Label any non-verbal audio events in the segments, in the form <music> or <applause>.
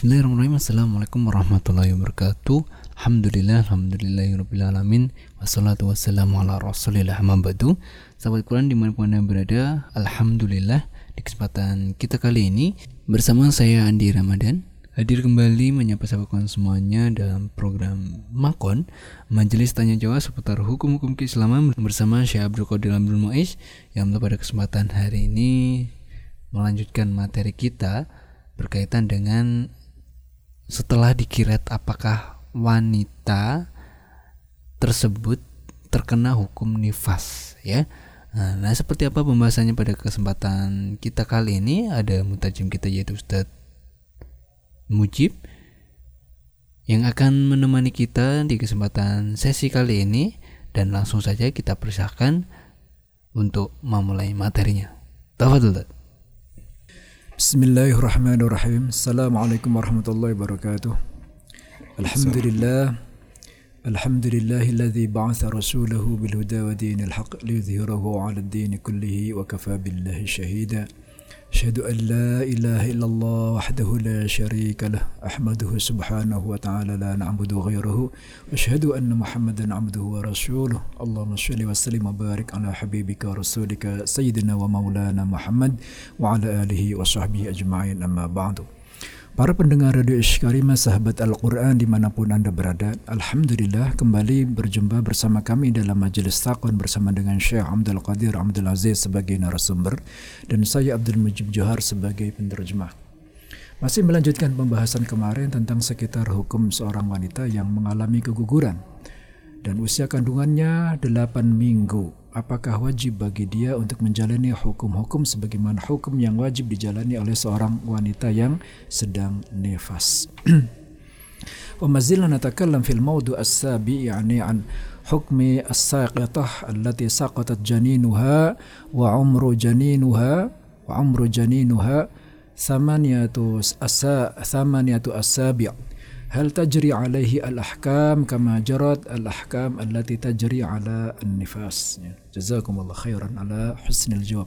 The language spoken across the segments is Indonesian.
Bismillahirrahmanirrahim. Assalamualaikum warahmatullahi wabarakatuh. Alhamdulillah Alhamdulillahirrahmanirrahim Wassalatu wassalamu ala rasulillah Mabadu Sahabat Quran di mana pun anda berada Alhamdulillah. Di kesempatan kita kali ini Bersama saya Andi Ramadan Hadir kembali menyapa sahabat Quran semuanya Dalam program Makon Majelis Tanya Jawab seputar hukum-hukum keislaman Bersama Syekh Abdul Qadir Abdul Mu'iz Yang pada kesempatan hari ini Melanjutkan materi kita Berkaitan dengan setelah dikiret apakah wanita tersebut terkena hukum nifas ya nah seperti apa pembahasannya pada kesempatan kita kali ini ada mutajim kita yaitu Ustadz Mujib yang akan menemani kita di kesempatan sesi kali ini dan langsung saja kita persilakan untuk memulai materinya. Tafadhol. بسم الله الرحمن الرحيم السلام عليكم ورحمة الله وبركاته الحمد لله الحمد لله الذي بعث رسوله بالهدى ودين الحق ليظهره على الدين كله وكفى بالله شهيدا أشهد أن لا إله إلا الله وحده لا شريك له أحمده سبحانه وتعالى لا نعبد غيره وأشهد أن محمدا عبده ورسوله. اللهم صل وسلم وبارك على حبيبك ورسولك سيدنا ومولانا محمد وعلى آله وصحبه أجمعين. أما بعد Para pendengar Radio Ishkarima sahabat Al-Quran di mana pun Anda berada Alhamdulillah kembali berjumpa bersama kami dalam majelis takon bersama dengan Syekh Abdul Qadir Abdul Aziz sebagai narasumber dan saya Abdul Mujib Johar sebagai penerjemah. Masih melanjutkan pembahasan kemarin tentang sekitar hukum seorang wanita yang mengalami keguguran. Dan usia kandungannya 8 minggu apakah wajib bagi dia untuk menjalani hukum-hukum sebagaimana hukum yang wajib dijalani oleh seorang wanita yang sedang nifas. وما زلنا نتكلم في الموضوع السابع يعني عن حكم الساقطة التي سقطت جنينها وعمر جنينها وعمر جنينها ثمانية ثمانية أسابيع هل تجري عليه الأحكام كما جرت الأحكام التي تجري على النفاس؟ جزاكم الله خيرا على حسن الجواب.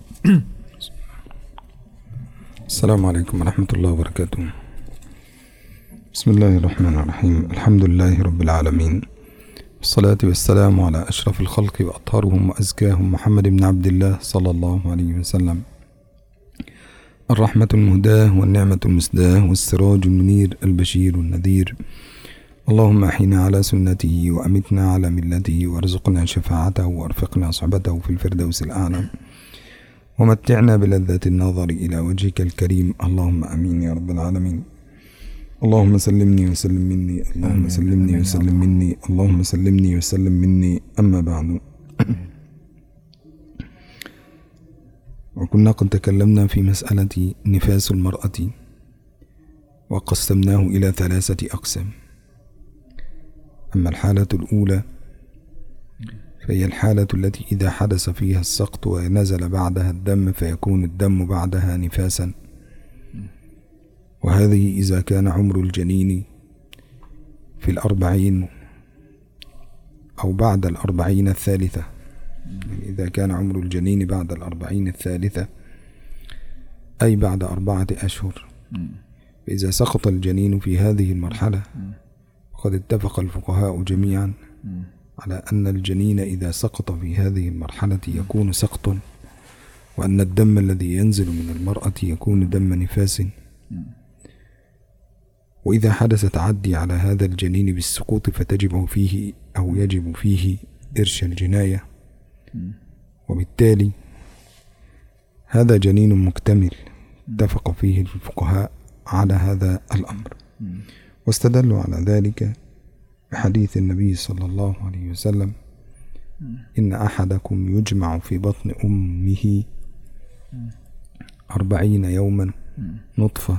السلام عليكم ورحمة الله وبركاته. بسم الله الرحمن الرحيم. الحمد لله رب العالمين. والصلاة والسلام على أشرف الخلق وأطهرهم وأزكاهم محمد بن عبد الله صلى الله عليه وسلم. الرحمة المهداة والنعمة المسداة والسراج المنير البشير النذير. اللهم أحينا على سنته وأمتنا على ملته وارزقنا شفاعته وأرفقنا صحبته في الفردوس الأعلى. ومتعنا بلذة النظر إلى وجهك الكريم. اللهم أمين يا رب العالمين. اللهم سلمني وسلم مني. اللهم سلمني وسلم مني. اللهم سلمني وسلم مني. أما بعد. وكنا قد تكلمنا في مسألة نفاس المرأة وقسمناه إلى ثلاثة أقسام. أما الحالة الأولى فهي الحالة التي إذا حدث فيها السقط ونزل بعدها الدم فيكون الدم بعدها نفاسا. وهذه إذا كان عمر الجنين في الأربعين أو بعد الأربعين الثالثة. إذا كان عمر الجنين بعد الأربعين الثالثة أي بعد أربعة أشهر. فإذا سقط الجنين في هذه المرحلة وقد اتفق الفقهاء جميعا على أن الجنين إذا سقط في هذه المرحلة يكون سقط وأن الدم الذي ينزل من المرأة يكون دم نفاس. وإذا حدث تعدي على هذا الجنين بالسقوط فتجب فيه أو يجب فيه إرش الجناية. وبالتالي هذا جنين مكتمل اتفق فيه الفقهاء على هذا الأمر. واستدلوا على ذلك بحديث النبي صلى الله عليه وسلم إن أحدكم يجمع في بطن أمه أربعين يوما نطفة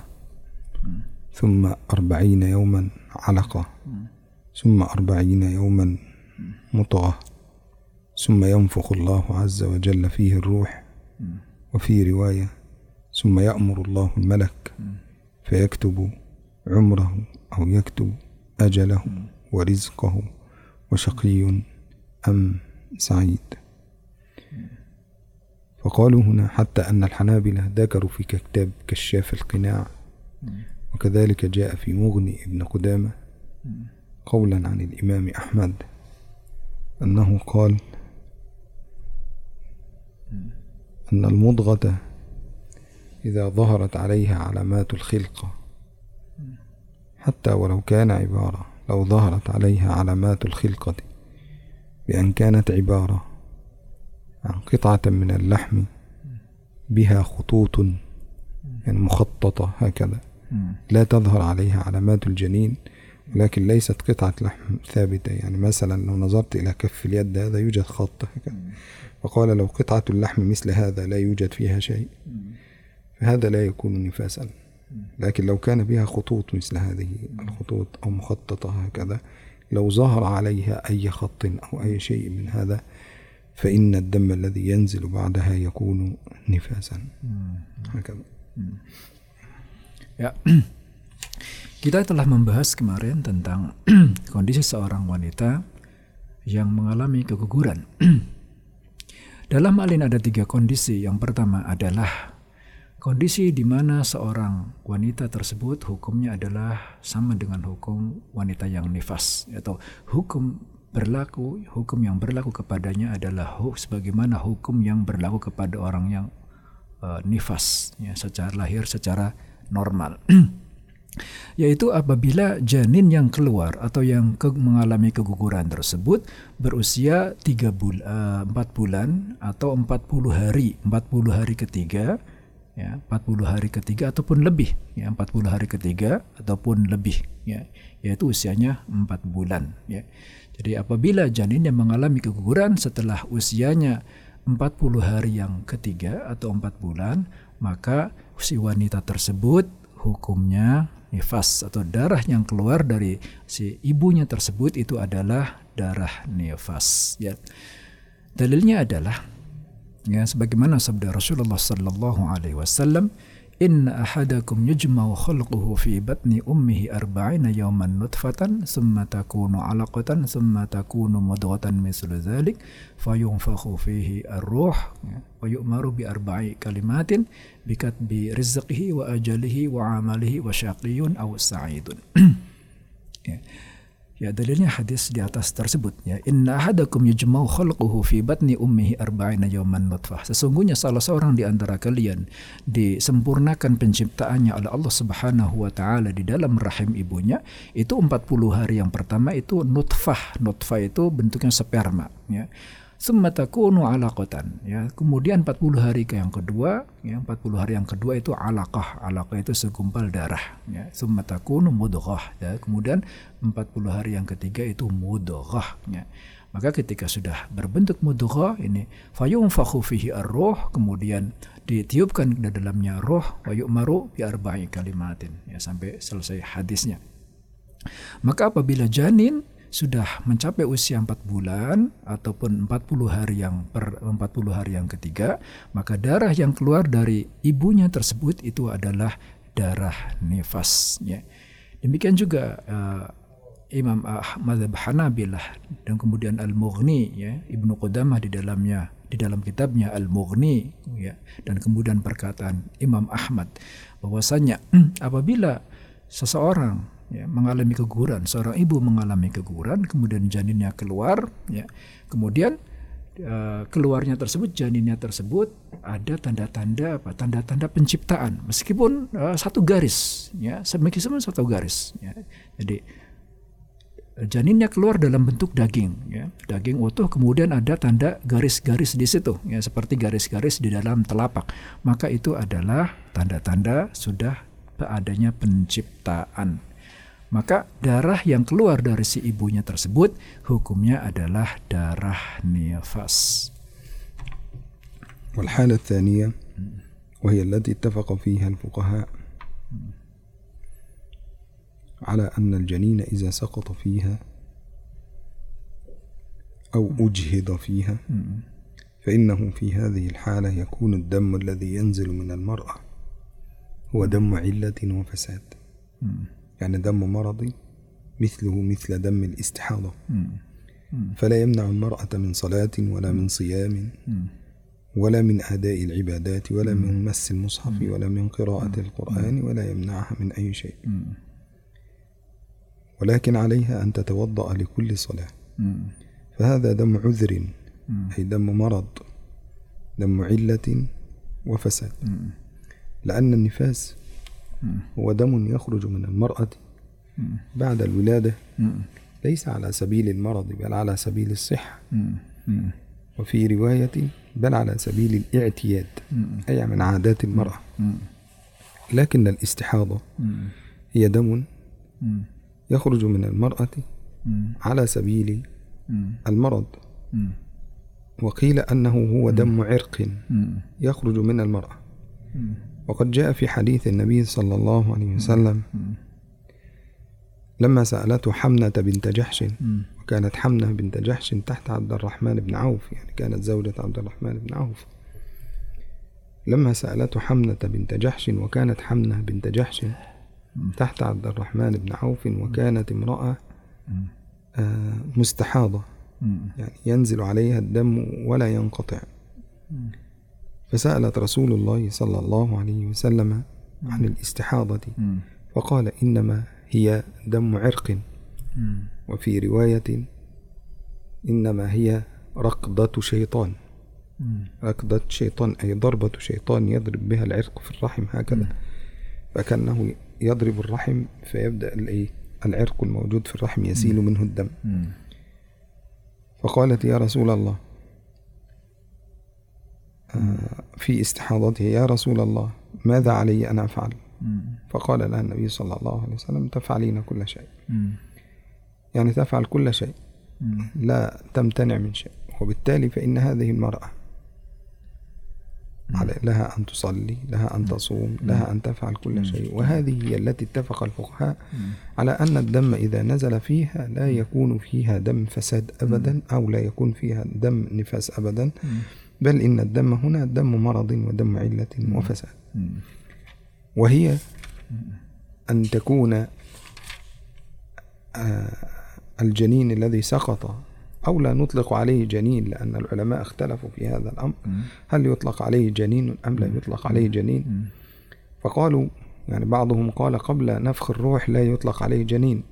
ثم أربعين يوما علقة ثم أربعين يوما مطغة ثم ينفخ الله عز وجل فيه الروح وفي رواية ثم يأمر الله الملك فيكتب عمره أو يكتب أجله ورزقه وشقي أم سعيد. فقالوا هنا حتى أن الحنابلة ذكروا في كتاب كشاف القناع وكذلك جاء في مغني ابن قدامة قولا عن الإمام أحمد أنه قال أن المضغة إذا ظهرت عليها علامات الخلقة حتى ولو كان عبارة لو ظهرت عليها علامات الخلقة بأن كانت عبارة عن قطعة من اللحم بها خطوط يعني مخططة هكذا. لا تظهر عليها علامات الجنين. ولكن ليست قطعة لحم ثابتة. يعني مثلا لو نظرت إلى كف اليد هذا يوجد خط. هكذا فقال لو قطعة اللحم مثل هذا لا يوجد فيها شيء فهذا لا يكون نفاسا. لكن لو كان بها خطوط مثل هذه الخطوط أو مخططة هكذا لو ظهر عليها أي خط أو أي شيء من هذا فإن الدم الذي ينزل بعدها يكون نفاسا. هكذا. Kita telah membahas kemarin tentang <clears throat> kondisi seorang wanita yang mengalami keguguran. <clears throat> Dalam hal ini ada tiga kondisi. Yang pertama adalah kondisi di mana seorang wanita tersebut hukumnya adalah sama dengan hukum wanita yang nifas atau hukum berlaku hukum yang berlaku kepadanya adalah hu, sebagaimana hukum yang berlaku kepada orang yang uh, nifas ya secara lahir secara normal <clears throat> yaitu apabila janin yang keluar atau yang ke, mengalami keguguran tersebut berusia 3 bul, uh, 4 bulan atau 40 hari 40 hari ketiga ya 40 hari ketiga ataupun lebih ya 40 hari ketiga ataupun lebih ya yaitu usianya 4 bulan ya. Jadi apabila janin yang mengalami keguguran setelah usianya 40 hari yang ketiga atau 4 bulan maka si wanita tersebut hukumnya nifas atau darah yang keluar dari si ibunya tersebut itu adalah darah nifas ya. Dalilnya adalah ya sebagaimana sabda Rasulullah sallallahu alaihi wasallam إن أحدكم يجمع خلقه في بطن أمه أربعين يوما نطفة ثم تكون علقة ثم تكون مضغة مثل ذلك فينفخ فيه الروح ويؤمر بأربع كلمات بكتب رزقه وأجله وعمله وشقي أو سعيد. <clears throat> Ya dalilnya hadis di atas tersebut ya. Inna ahadakum yujma'u khalquhu fi batni ummihi arba'ina yawman nutfah. Sesungguhnya salah seorang di antara kalian disempurnakan penciptaannya oleh Allah Subhanahu wa taala di dalam rahim ibunya itu 40 hari yang pertama itu nutfah. Nutfah itu bentuknya sperma ya summa takunu alaqatan. Ya kemudian 40 hari ke yang kedua ya 40 hari yang kedua itu alaqah. Alaqah itu segumpal darah. Ya summa takunu mudghah. Ya kemudian 40 hari yang ketiga itu mudghah. Ya maka ketika sudah berbentuk mudghah ini fayunfakhu fihi ar-ruh kemudian ditiupkan ke dalamnya roh wa yu'maru bi arba'i kalimatin. Ya sampai selesai hadisnya. Maka apabila janin sudah mencapai usia 4 bulan ataupun 40 hari yang per 40 hari yang ketiga, maka darah yang keluar dari ibunya tersebut itu adalah darah nifas ya. Demikian juga uh, Imam Ahmad Hanabilah dan kemudian Al-Mughni ya, Ibnu Qudamah di dalamnya di dalam kitabnya Al-Mughni ya dan kemudian perkataan Imam Ahmad bahwasanya <clears throat> apabila seseorang ya, mengalami keguguran, seorang ibu mengalami keguguran, kemudian janinnya keluar, ya, kemudian uh, keluarnya tersebut, janinnya tersebut ada tanda-tanda apa? Tanda-tanda penciptaan, meskipun uh, satu garis, ya, meskipun satu garis, ya. Jadi janinnya keluar dalam bentuk daging, ya, daging utuh, kemudian ada tanda garis-garis di situ, ya, seperti garis-garis di dalam telapak, maka itu adalah tanda-tanda sudah adanya penciptaan maka darah yang keluar dari si ibunya tersebut hukumnya adalah darah nifas. والحالة الثانية وهي التي اتفق فيها الفقهاء على أن الجنين إذا سقط فيها أو أجهض فيها فإنه في هذه الحالة يكون الدم الذي ينزل من المرأة هو دم علة وفساد يعني دم مرضي مثله مثل دم الاستحاضة. فلا يمنع المرأة من صلاة ولا من صيام ولا من أداء العبادات ولا من مس المصحف ولا من قراءة القرآن ولا يمنعها من أي شيء. ولكن عليها أن تتوضأ لكل صلاة. فهذا دم عذر أي دم مرض دم علة وفساد. لأن النفاس هو دم يخرج من المرأة بعد الولادة. ليس على سبيل المرض بل على سبيل الصحة. وفي رواية بل على سبيل الاعتياد أي من عادات المرأة. لكن الاستحاضة هي دم يخرج من المرأة على سبيل المرض. وقيل أنه هو دم عرق يخرج من المرأة. وقد جاء في حديث النبي صلى الله عليه وسلم لما سألته حمنة بنت جحش وكانت حمنة بنت جحش تحت عبد الرحمن بن عوف يعني كانت زوجة عبد الرحمن بن عوف. لما سألته حمنة بنت جحش وكانت حمنة بنت جحش تحت عبد الرحمن بن عوف وكانت امرأة آه، مستحاضة يعني ينزل عليها الدم ولا ينقطع. فسألت رسول الله صلى الله عليه وسلم عن الاستحاضة. فقال إنما هي دم عرق. وفي رواية إنما هي ركضة شيطان. ركضة شيطان أي ضربة شيطان يضرب بها العرق في الرحم هكذا. فكأنه يضرب الرحم فيبدأ الإيه؟ العرق الموجود في الرحم يسيل منه الدم. فقالت يا رسول الله في استحاضته يا رسول الله ماذا علي أن أفعل؟ فقال لها النبي صلى الله عليه وسلم تفعلين كل شيء. يعني تفعل كل شيء لا تمتنع من شيء. وبالتالي فإن هذه المرأة لها أن تصلي لها أن تصوم لها أن تفعل كل شيء. وهذه هي التي اتفق الفقهاء على أن الدم إذا نزل فيها لا يكون فيها دم فساد أبدا أو لا يكون فيها دم نفاس أبدا. بل إن الدم هنا دم مرض ودم علة وفساد. وهي أن تكون آه، الجنين الذي سقط أو لا نطلق عليه جنين لأن العلماء اختلفوا في هذا الأمر. هل يطلق عليه جنين أم لا يطلق عليه جنين؟ فقالوا يعني بعضهم قال قبل نفخ الروح لا يطلق عليه جنين.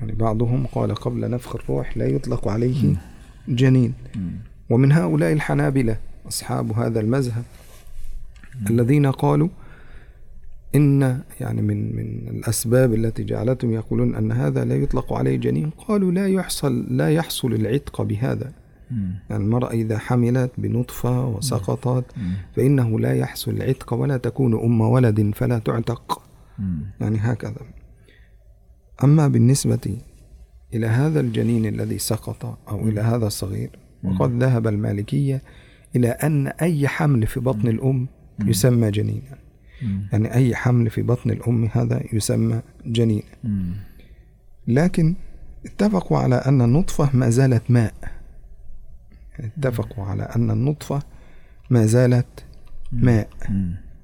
يعني بعضهم قال قبل نفخ الروح لا يطلق عليه جنين. ومن هؤلاء الحنابلة أصحاب هذا المذهب الذين قالوا إن يعني من من الأسباب التي جعلتهم يقولون أن هذا لا يطلق عليه جنين قالوا لا يحصل لا يحصل العتق بهذا. يعني المرأة إذا حملت بنطفة وسقطت فإنه لا يحصل العتق ولا تكون أم ولد فلا تعتق. يعني هكذا. أما بالنسبة إلى هذا الجنين الذي سقط أو إلى هذا الصغير وقد ذهب المالكية إلى أن أي حمل في بطن الأم يسمى جنينا. يعني أي حمل في بطن الأم هذا يسمى جنين لكن اتفقوا على أن النطفة ما زالت ماء. اتفقوا على أن النطفة ما زالت ماء.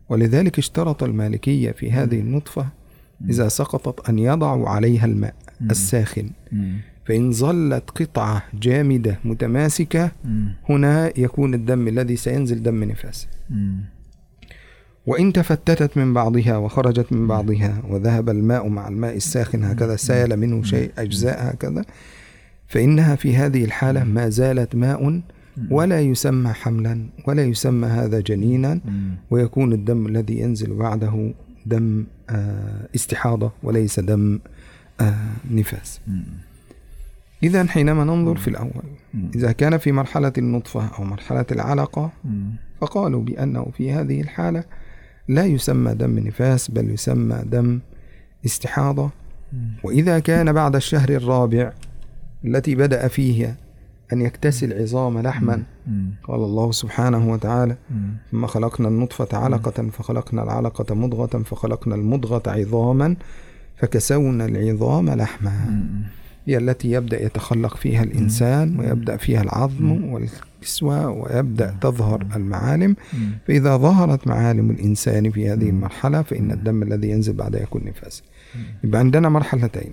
ولذلك اشترط المالكية في هذه النطفة إذا سقطت أن يضعوا عليها الماء الساخن. فإن ظلت قطعة جامدة متماسكة هنا يكون الدم الذي سينزل دم نفاس. وإن تفتتت من بعضها وخرجت من بعضها وذهب الماء مع الماء الساخن هكذا سال منه شيء أجزاء هكذا. فإنها في هذه الحالة ما زالت ماء ولا يسمى حملا ولا يسمى هذا جنينا. ويكون الدم الذي ينزل بعده دم آه، استحاضة وليس دم آه، نفاس. إذا حينما ننظر في الأول إذا كان في مرحلة النطفة أو مرحلة العلقة فقالوا بأنه في هذه الحالة لا يسمى دم نفاس بل يسمى دم استحاضة. وإذا كان بعد الشهر الرابع التي بدأ فيها أن يكتسي العظام لحما قال الله سبحانه وتعالى ثم خلقنا النطفة علقة فخلقنا العلقة مضغة فخلقنا المضغة عظاما فكسونا العظام لحما. هي التي يبدأ يتخلق فيها الإنسان ويبدأ فيها العظم والكسوة ويبدأ تظهر المعالم. فإذا ظهرت معالم الإنسان في هذه المرحلة فإن الدم الذي ينزل بعدها يكون نفاسا يبقى عندنا مرحلتين.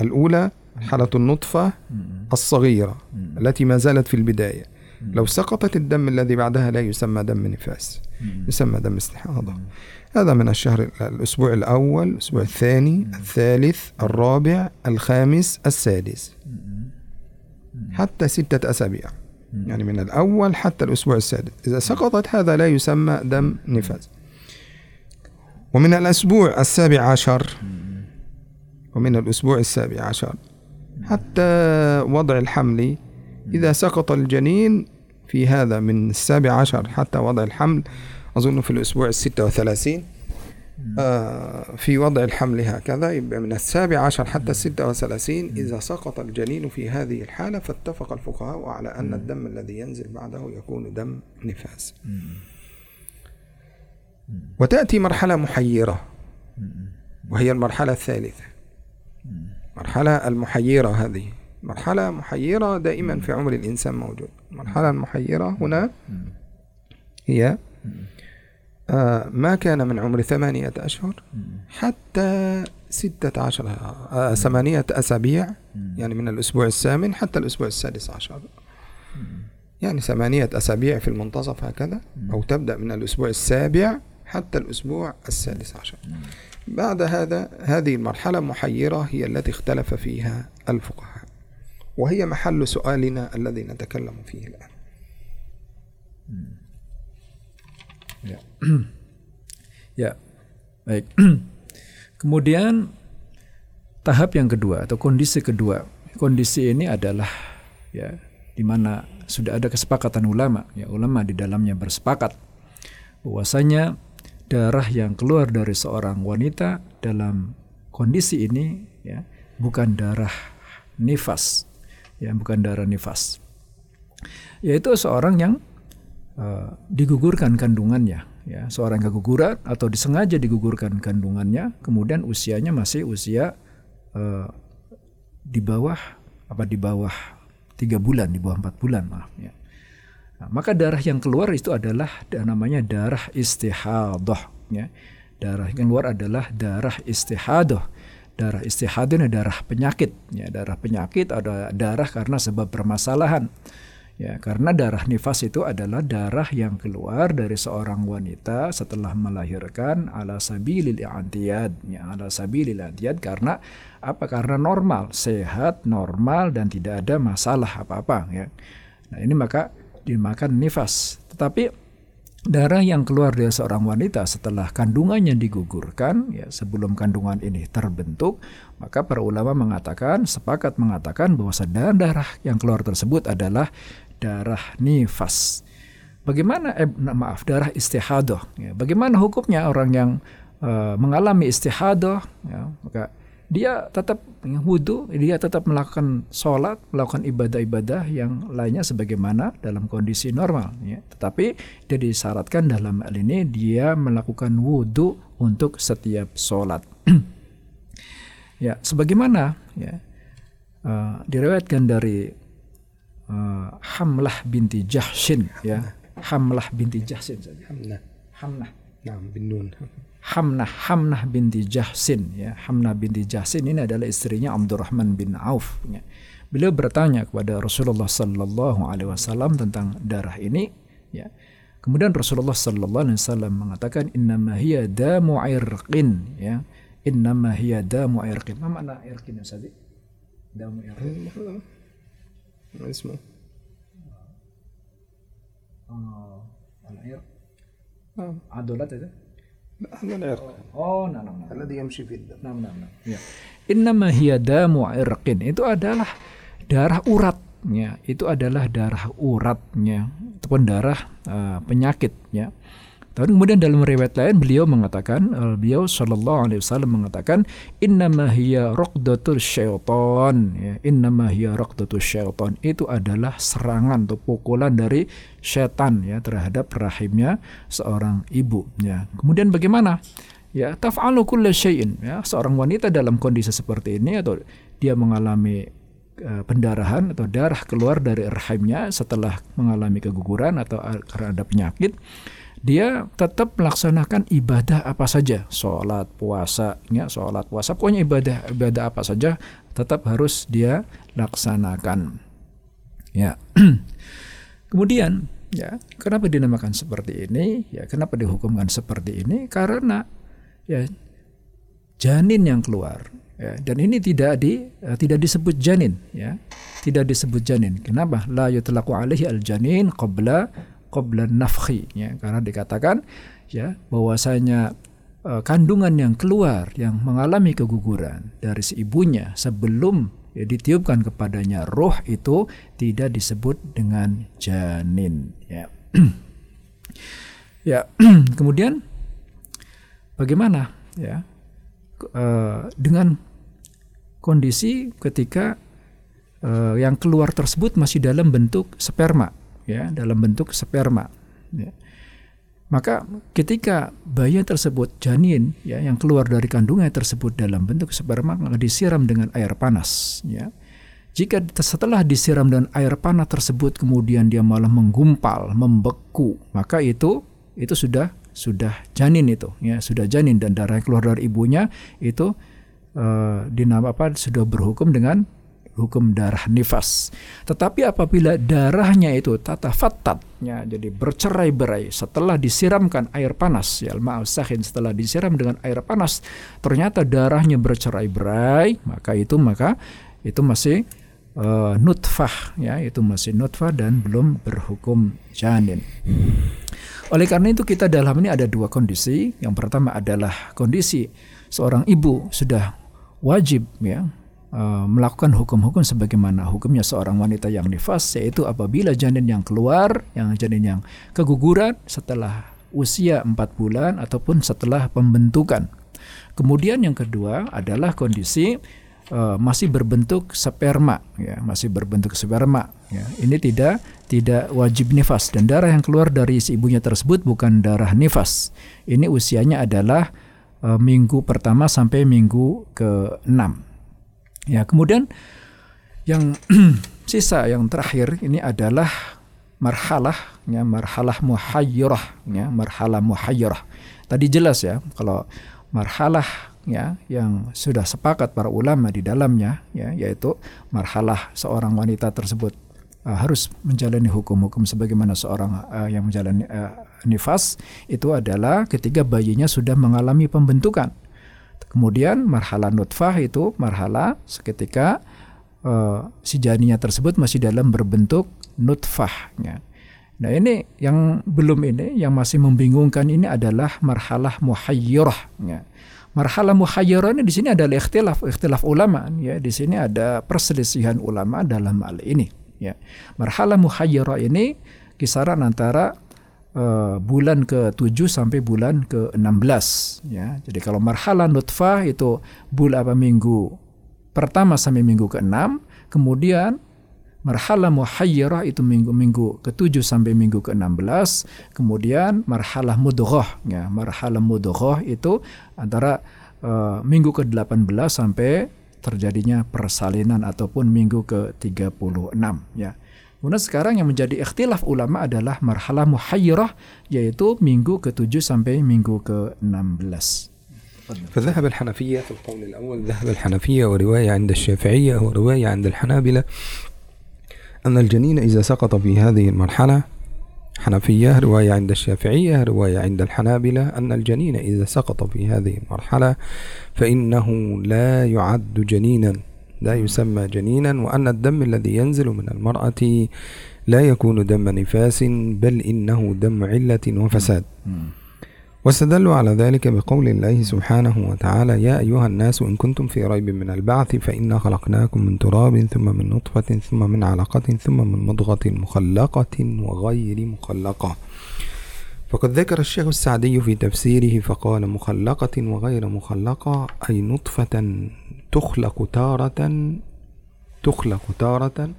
الأولى مرحلة النطفة الصغيرة التي ما زالت في البداية. لو سقطت الدم الذي بعدها لا يسمى دم نفاس يسمى دم استحاضة. هذا من الشهر الأسبوع الأول الأسبوع الثاني الثالث الرابع الخامس السادس. حتى ستة أسابيع. يعني من الأول حتى الأسبوع السادس. إذا سقطت هذا لا يسمى دم نفاس. ومن الأسبوع السابع عشر ومن الأسبوع السابع عشر حتى وضع الحمل إذا سقط الجنين في هذا من السابع عشر حتى وضع الحمل أظن في الأسبوع الستة وثلاثين. آه في وضع الحمل هكذا يبقى من السابع عشر حتى الستة وثلاثين. إذا سقط الجنين في هذه الحالة فاتفق الفقهاء على أن الدم الذي ينزل بعده يكون دم نفاس. وتأتي مرحلة محيرة. وهي المرحلة الثالثة. مرحلة المحيرة هذه. مرحلة محيرة دائما في عمر الإنسان موجود. المرحلة المحيرة هنا هي آه ما كان من عمر ثمانية أشهر حتى ستة عشر آه ثمانية أسابيع يعني من الأسبوع الثامن حتى الأسبوع السادس عشر. يعني ثمانية أسابيع في المنتصف هكذا أو تبدأ من الأسبوع السابع حتى الأسبوع السادس عشر. بعد هذا هذه المرحلة محيرة هي التي اختلف فيها الفقهاء. وهي محل سؤالنا الذي نتكلم فيه الآن Ya. <clears throat> ya. Baik. <clears throat> Kemudian tahap yang kedua atau kondisi kedua. Kondisi ini adalah ya di mana sudah ada kesepakatan ulama, ya ulama di dalamnya bersepakat bahwasanya darah yang keluar dari seorang wanita dalam kondisi ini ya bukan darah nifas, ya bukan darah nifas. Yaitu seorang yang uh, digugurkan kandungannya ya. Seorang keguguran atau disengaja digugurkan kandungannya kemudian usianya masih usia uh, di bawah apa di bawah tiga bulan di bawah empat bulan maaf ya. Nah, maka darah yang keluar itu adalah namanya darah istihadah ya. Darah yang keluar adalah darah istihadah darah istihadah darah penyakit ya darah penyakit ada darah karena sebab permasalahan Ya, karena darah nifas itu adalah darah yang keluar dari seorang wanita setelah melahirkan ala sabilil i'tiyad, ya, ala sabilil i'tiyad karena apa? Karena normal, sehat, normal dan tidak ada masalah apa-apa ya. Nah, ini maka dimakan nifas. Tetapi darah yang keluar dari seorang wanita setelah kandungannya digugurkan ya sebelum kandungan ini terbentuk maka para ulama mengatakan sepakat mengatakan bahwa darah yang keluar tersebut adalah darah nifas. Bagaimana eh, maaf darah istihadah ya. Bagaimana hukumnya orang yang uh, mengalami istihadah ya, maka dia tetap wudhu, dia tetap melakukan sholat, melakukan ibadah-ibadah yang lainnya sebagaimana dalam kondisi normal. Ya. Tetapi dia disyaratkan dalam hal ini dia melakukan wudhu untuk setiap sholat. <clears throat> ya, sebagaimana ya, uh, diriwayatkan dari uh, Hamlah binti Jahshin ya. Hamlah binti Jahshin saja. Hamnah. Hamnah. Nah, bin nun. Hamnah Hamnah binti Jahsin ya. Hamnah binti Jahsin ini adalah istrinya Abdurrahman bin Auf ya. beliau bertanya kepada Rasulullah Sallallahu Alaihi Wasallam tentang darah ini ya. Kemudian Rasulullah Sallallahu Alaihi Wasallam mengatakan innamahiyya damu irqin ya. Innamahiyya damu irqin. Apa makna irqin ya Ustaz? Damu irqin. Oh al-irq adolat ah. itu? عضلات ده لا هذا العرق oh nah, nah, nah. الذي يمشي في الدم Nah, nah, nah. Ya. Innama hiya damu irqin. Itu adalah darah uratnya. Itu adalah darah uratnya. Ataupun darah uh, penyakitnya. dan kemudian dalam riwayat lain beliau mengatakan, uh, beliau Shallallahu Alaihi Wasallam mengatakan, Innama hiya syaitan. Ya, Innama hiya syaitan. Itu adalah serangan atau pukulan dari setan ya terhadap rahimnya seorang ibu. Ya. Kemudian bagaimana? Ya, taf'alu kulla syai'in. Ya, seorang wanita dalam kondisi seperti ini atau dia mengalami uh, pendarahan atau darah keluar dari rahimnya setelah mengalami keguguran atau karena ada penyakit dia tetap melaksanakan ibadah apa saja, sholat, puasa, ya, sholat, puasa, pokoknya ibadah ibadah apa saja tetap harus dia laksanakan. Ya. <clears throat> kemudian ya kenapa dinamakan seperti ini? Ya kenapa dihukumkan seperti ini? Karena ya janin yang keluar. Ya, dan ini tidak di uh, tidak disebut janin ya. Tidak disebut janin. Kenapa? La yutlaqu alaihi al janin qabla qabla nafkhi ya. Karena dikatakan ya bahwasanya uh, kandungan yang keluar yang mengalami keguguran dari si ibunya sebelum ya, ditiupkan kepadanya roh itu tidak disebut dengan janin ya. <clears throat> Ya <clears throat> kemudian bagaimana ya uh, dengan kondisi ketika uh, yang keluar tersebut masih dalam bentuk sperma ya dalam bentuk sperma ya. Maka ketika bayi tersebut janin ya yang keluar dari kandungan tersebut dalam bentuk sperma maka disiram dengan air panas ya. Jika setelah disiram dengan air panas tersebut kemudian dia malah menggumpal, membeku, maka itu itu sudah sudah janin itu ya, sudah janin dan darah yang keluar dari ibunya itu uh, dinama apa sudah berhukum dengan hukum darah nifas. Tetapi apabila darahnya itu tata fatatnya jadi bercerai-berai setelah disiramkan air panas ya ma'al sahin setelah disiram dengan air panas ternyata darahnya bercerai-berai maka itu maka itu masih uh, nutfah ya itu masih nutfah dan belum berhukum janin. Oleh karena itu kita dalam ini ada dua kondisi. Yang pertama adalah kondisi seorang ibu sudah wajib ya melakukan hukum-hukum sebagaimana hukumnya seorang wanita yang nifas yaitu apabila janin yang keluar yang janin yang keguguran setelah usia 4 bulan ataupun setelah pembentukan. Kemudian yang kedua adalah kondisi uh, masih berbentuk sperma ya, masih berbentuk sperma ya. Ini tidak tidak wajib nifas dan darah yang keluar dari si ibunya tersebut bukan darah nifas. Ini usianya adalah uh, minggu pertama sampai minggu ke-6 Ya, kemudian yang <clears throat> sisa yang terakhir ini adalah marhalah ya marhalah muhayyirah ya marhalah muhayyirah. Tadi jelas ya kalau marhalah ya yang sudah sepakat para ulama di dalamnya ya yaitu marhalah seorang wanita tersebut uh, harus menjalani hukum-hukum sebagaimana seorang uh, yang menjalani uh, nifas itu adalah ketika bayinya sudah mengalami pembentukan Kemudian marhala nutfah itu marhala seketika uh, si janinya tersebut masih dalam berbentuk nutfah. Ya. Nah ini yang belum ini, yang masih membingungkan ini adalah marhalah muhayyirah. Ya. Marhalah muhayyirah ini di sini adalah ikhtilaf, ikhtilaf ulama. Ya. Di sini ada perselisihan ulama dalam hal ini. Ya. Marhalah muhayyirah ini kisaran antara uh, bulan ke-7 sampai bulan ke-16 ya. Jadi kalau marhala nutfah itu bulan apa minggu pertama sampai minggu ke-6, kemudian marhala muhayyirah itu minggu-minggu ke-7 sampai minggu ke-16, kemudian marhalah mudghah ya. Marhalah mudghah itu antara uh, minggu ke-18 sampai terjadinya persalinan ataupun minggu ke-36 ya. Kemudian sekarang yang menjadi ikhtilaf ulama adalah marhalah muhayyirah yaitu minggu ke-7 sampai minggu ke-16. فذهب الحنفية في القول الأول ذهب الحنفية ورواية عند الشافعية ورواية عند الحنابلة أن الجنين إذا سقط في هذه المرحلة حنفية رواية عند الشافعية رواية عند الحنابلة أن الجنين إذا سقط في هذه المرحلة فإنه لا يعد جنينا لا يسمى جنينا وأن الدم الذي ينزل من المرأة لا يكون دم نفاس بل إنه دم علة وفساد. واستدلوا على ذلك بقول الله سبحانه وتعالى يا أيها الناس إن كنتم في ريب من البعث فإنا خلقناكم من تراب ثم من نطفة ثم من علقة ثم من مضغة مخلقة وغير مخلقة. فقد ذكر الشيخ السعدي في تفسيره فقال مخلقة وغير مخلقة أي نطفة تخلق تارة تخلق تارة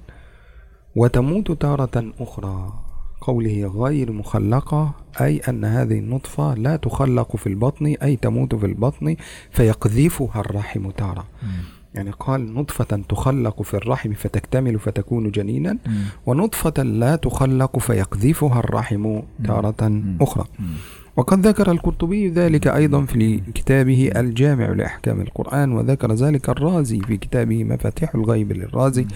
وتموت تارة أخرى. قوله غير مخلقة أي أن هذه النطفة لا تخلق في البطن أي تموت في البطن فيقذفها الرحم تارة. يعني قال نطفة تخلق في الرحم فتكتمل فتكون جنينا ونطفة لا تخلق فيقذفها الرحم تارة أخرى. وقد ذكر القرطبي ذلك أيضا في كتابه الجامع لأحكام القرآن وذكر ذلك الرازي في كتابه مفاتيح الغيب للرازي.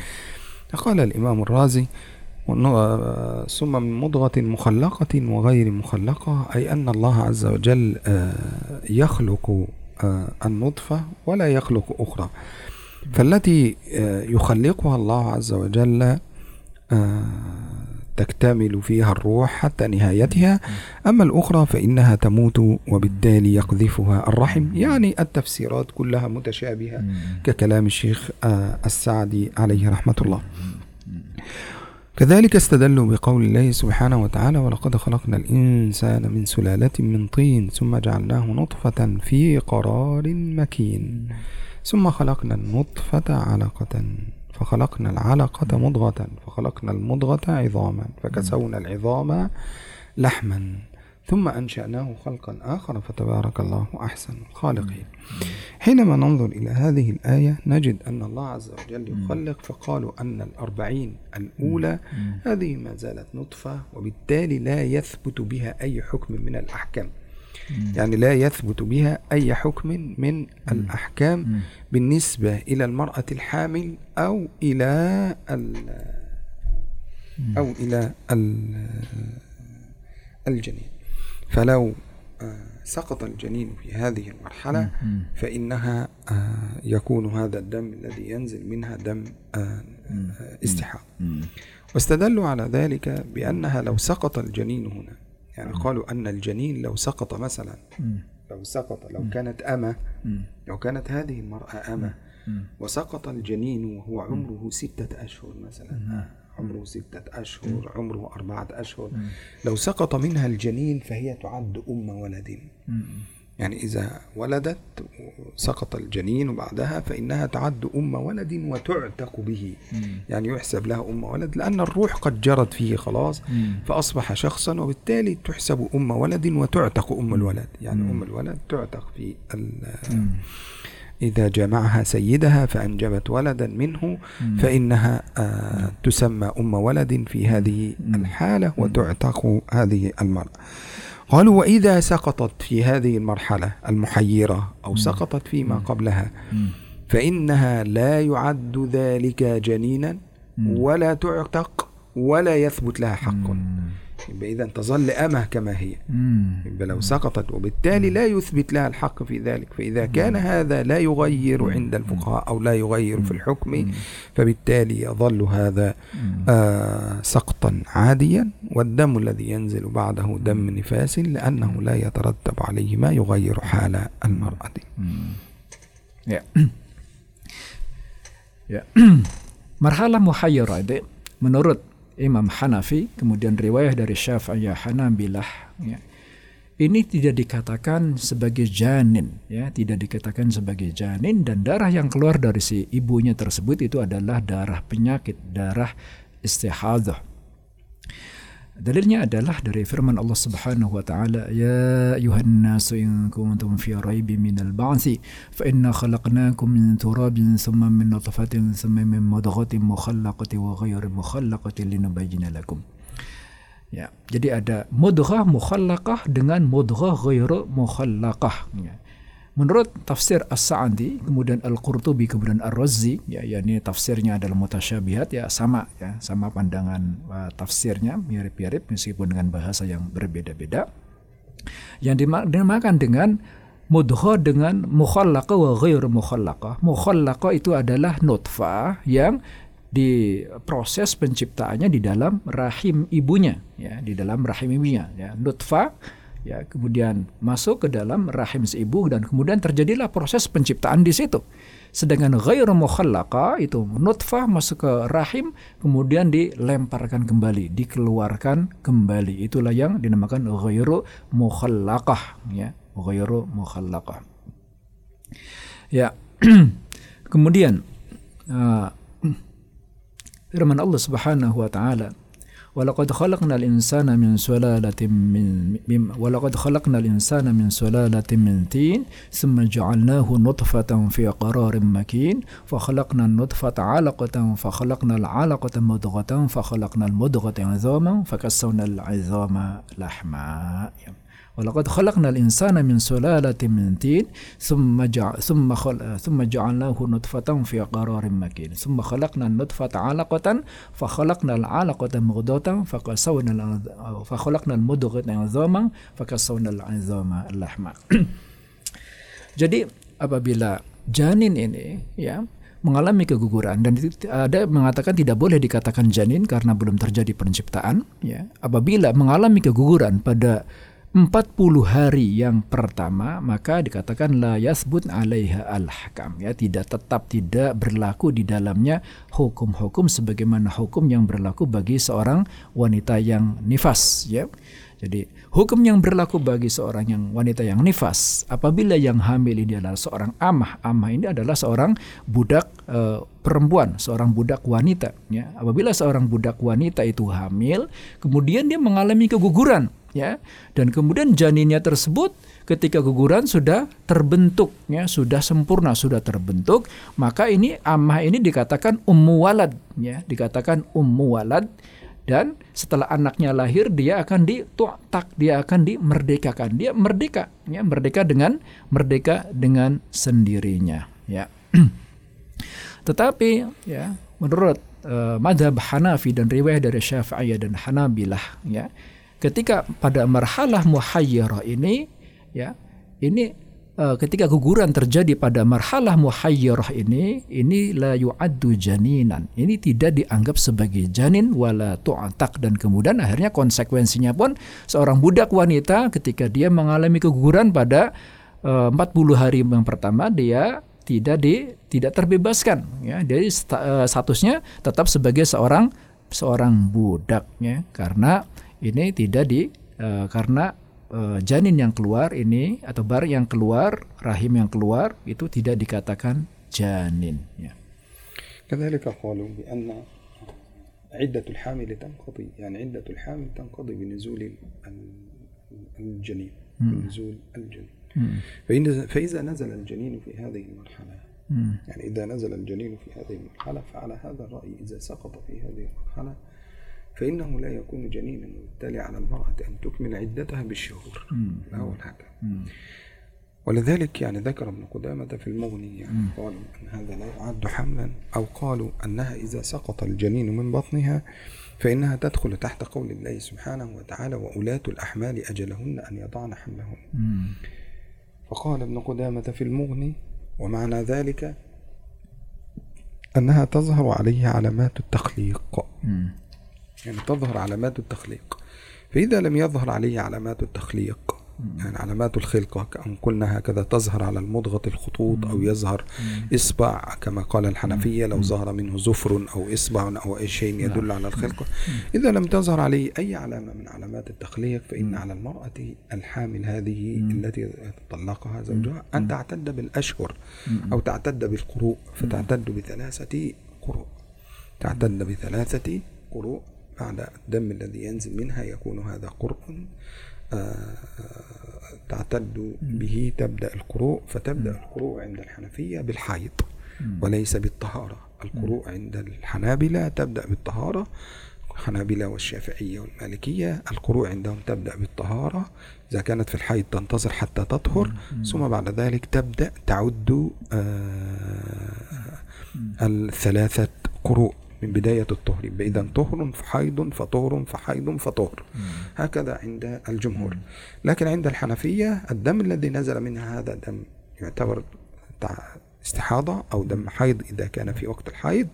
قال الإمام الرازي ثم من مضغة مخلقة وغير مخلقة أي أن الله عز وجل آه، يخلق آه، النطفة ولا يخلق أخرى. فالتي آه، يخلقها الله عز وجل تكتمل فيها الروح حتى نهايتها. أما الأخرى فإنها تموت وبالتالي يقذفها الرحم. يعني التفسيرات كلها متشابهة ككلام الشيخ آه، السعدي عليه رحمة الله. كذلك استدلوا بقول الله سبحانه وتعالى ولقد خلقنا الإنسان من سلالة من طين ثم جعلناه نطفة في قرار مكين ثم خلقنا النطفة علقة فخلقنا العلقة مضغة فخلقنا المضغة عظاما فكسونا العظام لحما ثم أنشأناه خلقا آخر فتبارك الله أحسن الخالقين. حينما ننظر إلى هذه الآية نجد أن الله عز وجل يخلق فقالوا أن الأربعين الأولى هذه ما زالت نطفة وبالتالي لا يثبت بها أي حكم من الأحكام. يعني لا يثبت بها أي حكم من الأحكام بالنسبة إلى المرأة الحامل أو إلى أو إلى ال- الجنين. فلو آه، سقط الجنين في هذه المرحلة فإنها آه، يكون هذا الدم الذي ينزل منها دم آه، استحاضة. واستدلوا على ذلك بأنها لو سقط الجنين هنا يعني قالوا أن الجنين لو سقط مثلا لو سقط لو كانت أمة لو كانت هذه المرأة أمة وسقط الجنين وهو عمره ستة أشهر مثلا عمره ستة أشهر عمره أربعة أشهر. لو سقط منها الجنين فهي تعد أم ولد. يعني إذا ولدت سقط الجنين بعدها فإنها تعد أم ولد وتعتق به. يعني يحسب لها أم ولد لأن الروح قد جرت فيه خلاص فأصبح شخصا وبالتالي تحسب أم ولد وتعتق أم الولد. يعني أم الولد تعتق في إذا جمعها سيدها فأنجبت ولدا منه فإنها آه، تسمى أم ولد في هذه الحالة وتعتق هذه المرأة. قالوا وإذا سقطت في هذه المرحلة المحيرة أو سقطت فيما قبلها فإنها لا يعد ذلك جنينا ولا تعتق ولا يثبت لها حق. يبقى إذا تظل أمة كما هي. يبقى لو سقطت وبالتالي لا يثبت لها الحق في ذلك. فإذا كان هذا لا يغير عند الفقهاء أو لا يغير في الحكم فبالتالي يظل هذا آه سقطا عاديا والدم الذي ينزل بعده دم نفاس لأنه لا يترتب عليه ما يغير حال المرأة. Marhalah muhayyirah itu menurut Imam Hanafi, kemudian riwayah dari Syafi'iyah Hanabilah, ya. Ini tidak dikatakan sebagai janin, ya, tidak dikatakan sebagai janin dan darah yang keluar dari si ibunya tersebut itu adalah darah penyakit, darah istihadah. Dalilnya adalah dari firman Allah Subhanahu wa taala, "Ya ayuhan nasu in kuntum fi raibin minal ba'tsi fa inna khalaqnakum min turabin thumma min nutfatin thumma min mudghatin mukhallaqatin wa ghayri mukhallaqatin linubayyana lakum." Ya, jadi ada mudghah mukhallaqah dengan mudghah ghairu mukhallaqah. Ya. Menurut tafsir As-Sa'di, kemudian Al-Qurtubi, kemudian Ar-Razi, ya, yakni tafsirnya adalah mutasyabihat, ya sama, ya sama pandangan uh, tafsirnya, mirip-mirip meskipun dengan bahasa yang berbeda-beda. Yang dinamakan dengan mudghah dengan mukhallaqah wa ghairu mukhallaqah. Mukhallaqah itu adalah nutfah yang di proses penciptaannya di dalam rahim ibunya, ya di dalam rahim ibunya, ya nutfah ya kemudian masuk ke dalam rahim si ibu dan kemudian terjadilah proses penciptaan di situ. Sedangkan ghairu mukhallaqa itu nutfah masuk ke rahim kemudian dilemparkan kembali, dikeluarkan kembali. Itulah yang dinamakan ghairu mukhallaqah ya, ghairu mukhallaqah. Ya. <clears throat> kemudian uh, firman Allah Subhanahu wa taala ولقد خلقنا الإنسان من سلالة من, ولقد خلقنا الإنسان من سلالة من طين ثم جعلناه نطفة في قرار مكين فخلقنا النطفة علقة فخلقنا العلقة مضغة فخلقنا المضغة عظاما فكسونا العظام لحما. Walaqad khalaqnal insana min sulalatin min tin thumma ja'a thumma khal thumma ja'alnahu nutfatan fi qararin makin. Thumma khalaqna nutfata 'alaqatan fa khalaqna al-'alaqata mudghatan fa qasawna fa khalaqna al-mudghata 'idhaman fa lahma. Jadi apabila janin ini ya mengalami keguguran dan ada mengatakan tidak boleh dikatakan janin karena belum terjadi penciptaan ya apabila mengalami keguguran pada 40 hari yang pertama maka dikatakan la yasbut alaiha al-hakam. Ya tidak tetap tidak berlaku di dalamnya hukum-hukum sebagaimana hukum yang berlaku bagi seorang wanita yang nifas ya. Jadi hukum yang berlaku bagi seorang yang wanita yang nifas apabila yang hamil ini adalah seorang amah. Amah ini adalah seorang budak e, perempuan seorang budak wanita ya. Apabila seorang budak wanita itu hamil kemudian dia mengalami keguguran ya dan kemudian janinnya tersebut ketika guguran sudah terbentuk ya sudah sempurna sudah terbentuk maka ini amah ini dikatakan ummu walad ya dikatakan ummu walad dan setelah anaknya lahir dia akan dituak dia akan dimerdekakan. Dia merdeka ya merdeka dengan merdeka dengan sendirinya ya. <clears throat> Tetapi ya menurut uh, madhab Hanafi dan riwayat dari Syafi'iyah dan Hanabilah ya ketika pada marhalah muhayyirah ini ya ini uh, ketika guguran terjadi pada marhalah muhayyirah ini ini la yu'addu janinan. Ini tidak dianggap sebagai janin wala tu'atak dan kemudian akhirnya konsekuensinya pun seorang budak wanita ketika dia mengalami keguguran pada uh, 40 hari yang pertama dia tidak di tidak terbebaskan ya. Jadi uh, statusnya tetap sebagai seorang seorang budak ya. Karena ini tidak di uh, karena uh, janin yang keluar ini atau bar yang keluar rahim yang keluar itu tidak dikatakan janin ya. كذلك قالوا بأن عدة الحامل تنقضي يعني عدة الحامل تنقضي بنزول الجنين بنزول الجنين فإذا نزل الجنين في هذه المرحلة يعني إذا نزل الجنين في هذه المرحلة فعلى هذا الرأي إذا سقط في هذه المرحلة فإنه لا يكون جنينا وبالتالي على المرأة أن تكمل عدتها بالشهور. أول حاجة ولذلك يعني ذكر ابن قدامة في المغني يعني قالوا أن هذا لا يعد حملا أو قالوا أنها إذا سقط الجنين من بطنها فإنها تدخل تحت قول الله سبحانه وتعالى وأولاة الأحمال أجلهن أن يضعن حملهن. فقال ابن قدامة في المغني ومعنى ذلك أنها تظهر عليه علامات التخليق. يعني تظهر علامات التخليق. فإذا لم يظهر عليه علامات التخليق يعني علامات الخلقة كأن قلنا هكذا تظهر على المضغة الخطوط أو يظهر إصبع كما قال الحنفية لو ظهر منه زفر أو إصبع أو أي شيء يدل على الخلقة إذا لم تظهر عليه أي علامة من علامات التخليق فإن على المرأة الحامل هذه التي طلقها زوجها أن تعتد بالأشهر أو تعتد بالقروء فتعتد بثلاثة قروء. تعتد بثلاثة قروء. بعد الدم الذي ينزل منها يكون هذا قرء تعتد به تبدأ القروء فتبدأ القروء عند الحنفية بالحيض وليس بالطهارة. القروء عند الحنابلة تبدأ بالطهارة الحنابلة والشافعية والمالكية القروء عندهم تبدأ بالطهارة إذا كانت في الحيض تنتظر حتى تطهر ثم بعد ذلك تبدأ تعد الثلاثة قروء. من بداية الطهر. إذا طهر فحيض فطهر فحيض فطهر هكذا عند الجمهور. لكن عند الحنفية الدم الذي نزل منها هذا دم يعتبر استحاضة أو دم حيض إذا كان في وقت الحيض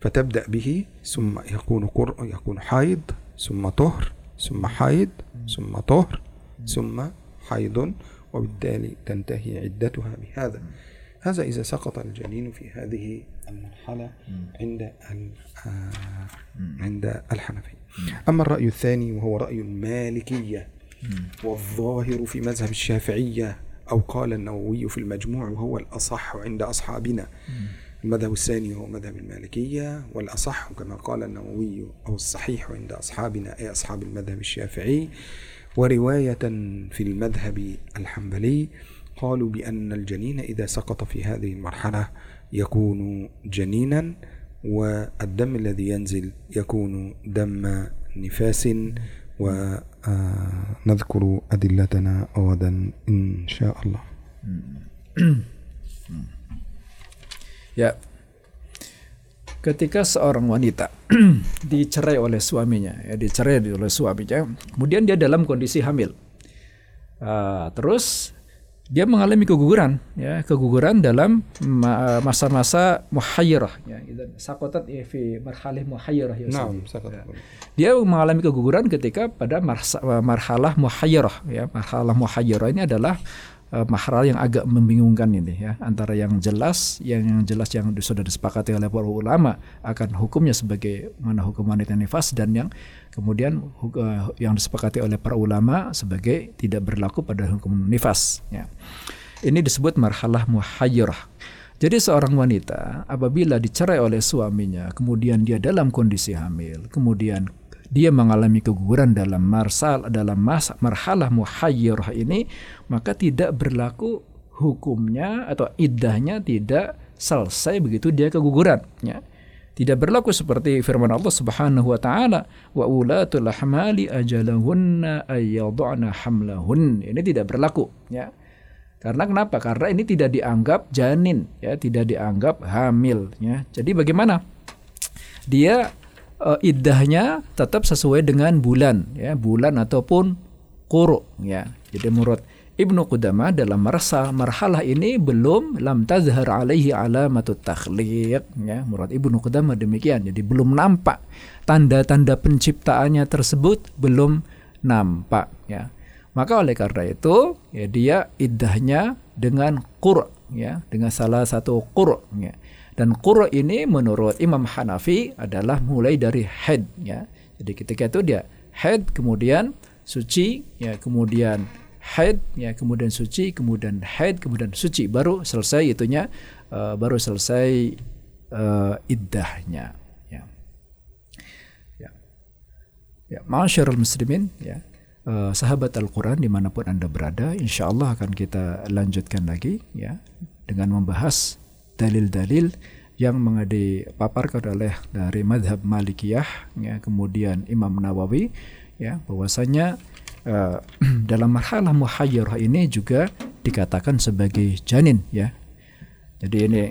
فتبدأ به ثم يكون قرء يكون حيض ثم طهر ثم حيض ثم طهر ثم حيض وبالتالي تنتهي عدتها بهذا. هذا إذا سقط الجنين في هذه المرحلة عند عند الحنفية. أما الرأي الثاني وهو رأي المالكية والظاهر في مذهب الشافعية أو قال النووي في المجموع وهو الأصح عند أصحابنا. المذهب الثاني هو مذهب المالكية والأصح كما قال النووي أو الصحيح عند أصحابنا أي أصحاب المذهب الشافعي. ورواية في المذهب الحنبلي قالوا بأن الجنين إذا سقط في هذه المرحلة يكون جنينا والدم الذي ينزل يكون دم نفاس ونذكر أدلتنا غدا إن شاء الله Ya, <clears throat> ketika seorang wanita <clears throat> dicerai oleh suaminya, ya dicerai oleh suaminya, kemudian dia dalam kondisi hamil, uh, terus dia mengalami keguguran ya keguguran dalam masa-masa muhayyirah ya sakotat fi marhalih muhayyirah ya, nah, ya. dia mengalami keguguran ketika pada marhalah muhayyirah ya. Marhalah muhayyirah ini adalah uh, mahral yang agak membingungkan ini ya antara yang jelas yang, yang jelas yang sudah disepakati oleh para ulama akan hukumnya sebagai mana hukum wanita nifas dan yang kemudian uh, yang disepakati oleh para ulama sebagai tidak berlaku pada hukum nifas ya. Ini disebut marhalah muhayyirah. Jadi seorang wanita apabila dicerai oleh suaminya, kemudian dia dalam kondisi hamil, kemudian dia mengalami keguguran dalam marsal dalam mas marhalah muhayyirah ini maka tidak berlaku hukumnya atau iddahnya tidak selesai begitu dia keguguran ya. Tidak berlaku seperti firman Allah Subhanahu wa taala wa ulatul ahmali ajalahunna ayyadhna hamlahun. Ini tidak berlaku ya. Karena kenapa? Karena ini tidak dianggap janin ya tidak dianggap hamil ya. Jadi bagaimana? Dia uh, iddahnya tetap sesuai dengan bulan ya. Bulan ataupun quru ya. Jadi menurut Ibnu Qudamah dalam merasa marhalah ini belum lam tazhar alaihi alamatut takhliq ya. Menurut Ibnu Qudamah demikian. Jadi belum nampak tanda-tanda penciptaannya tersebut belum nampak ya. Maka oleh karena itu ya dia iddahnya dengan qur ya dengan salah satu qur ya dan qur ini menurut Imam Hanafi adalah mulai dari head ya. Jadi ketika itu dia head kemudian suci ya kemudian head ya kemudian suci kemudian head kemudian suci baru selesai itunya uh, baru selesai uh, iddahnya ya. Ya. Ya, muslimin ya. Uh, sahabat Al-Quran di mana pun Anda berada, insya Allah akan kita lanjutkan lagi ya dengan membahas dalil-dalil yang dipaparkan oleh dari madhab Malikiyah ya kemudian Imam Nawawi ya bahwasanya uh, <clears throat> dalam marhalah muhayyirah ini juga dikatakan sebagai janin ya. Jadi ini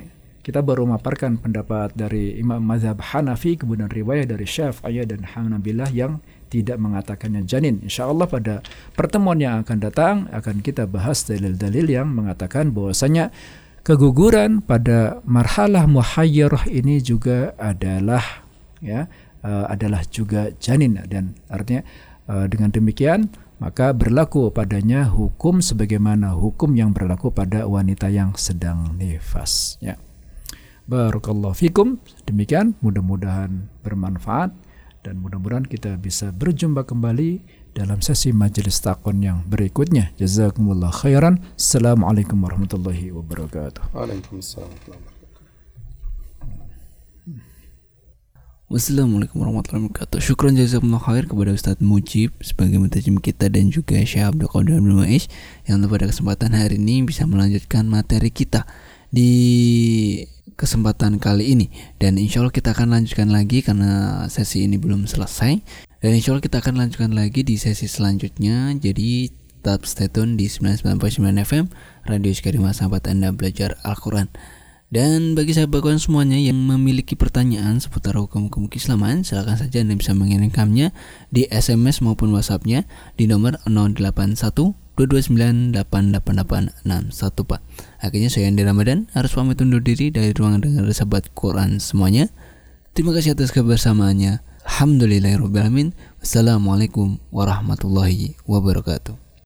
kita baru memaparkan pendapat dari Imam Mazhab Hanafi kemudian riwayat dari Syafi'i dan Hanabilah yang tidak mengatakannya janin. Insya Allah pada pertemuan yang akan datang akan kita bahas dalil-dalil yang mengatakan bahwasanya keguguran pada marhalah muhayyirah ini juga adalah ya uh, adalah juga janin. Dan artinya uh, dengan demikian maka berlaku padanya hukum sebagaimana hukum yang berlaku pada wanita yang sedang nifas ya. Barakallahu fikum. Demikian mudah-mudahan bermanfaat dan mudah-mudahan kita bisa berjumpa kembali dalam sesi majelis takon yang berikutnya. Jazakumullah khairan. Assalamualaikum warahmatullahi wabarakatuh. Waalaikumsalam Wassalamualaikum warahmatullahi wabarakatuh. Syukran jazakumullah khair kepada Ustaz Mujib sebagai mutajim kita dan juga Syekh Abdul Qadir bin Maish yang pada kesempatan hari ini bisa melanjutkan materi kita di kesempatan kali ini dan insya Allah kita akan lanjutkan lagi karena sesi ini belum selesai dan insya Allah kita akan lanjutkan lagi di sesi selanjutnya. Jadi tetap stay tune di 99.9 FM Radio Sekarima Sahabat Anda Belajar Al-Quran. Dan bagi sahabat semuanya yang memiliki pertanyaan seputar hukum-hukum keislaman, silakan saja Anda bisa mengirimkannya di SMS maupun WhatsAppnya di nomor 081 2298886 Pak. Akhirnya saya Andi Ramadan harus pamit undur diri dari ruangan dengar sahabat Quran semuanya. Terima kasih atas kebersamaannya. Alhamdulillahirrahmanirrahim. Wassalamualaikum warahmatullahi wabarakatuh.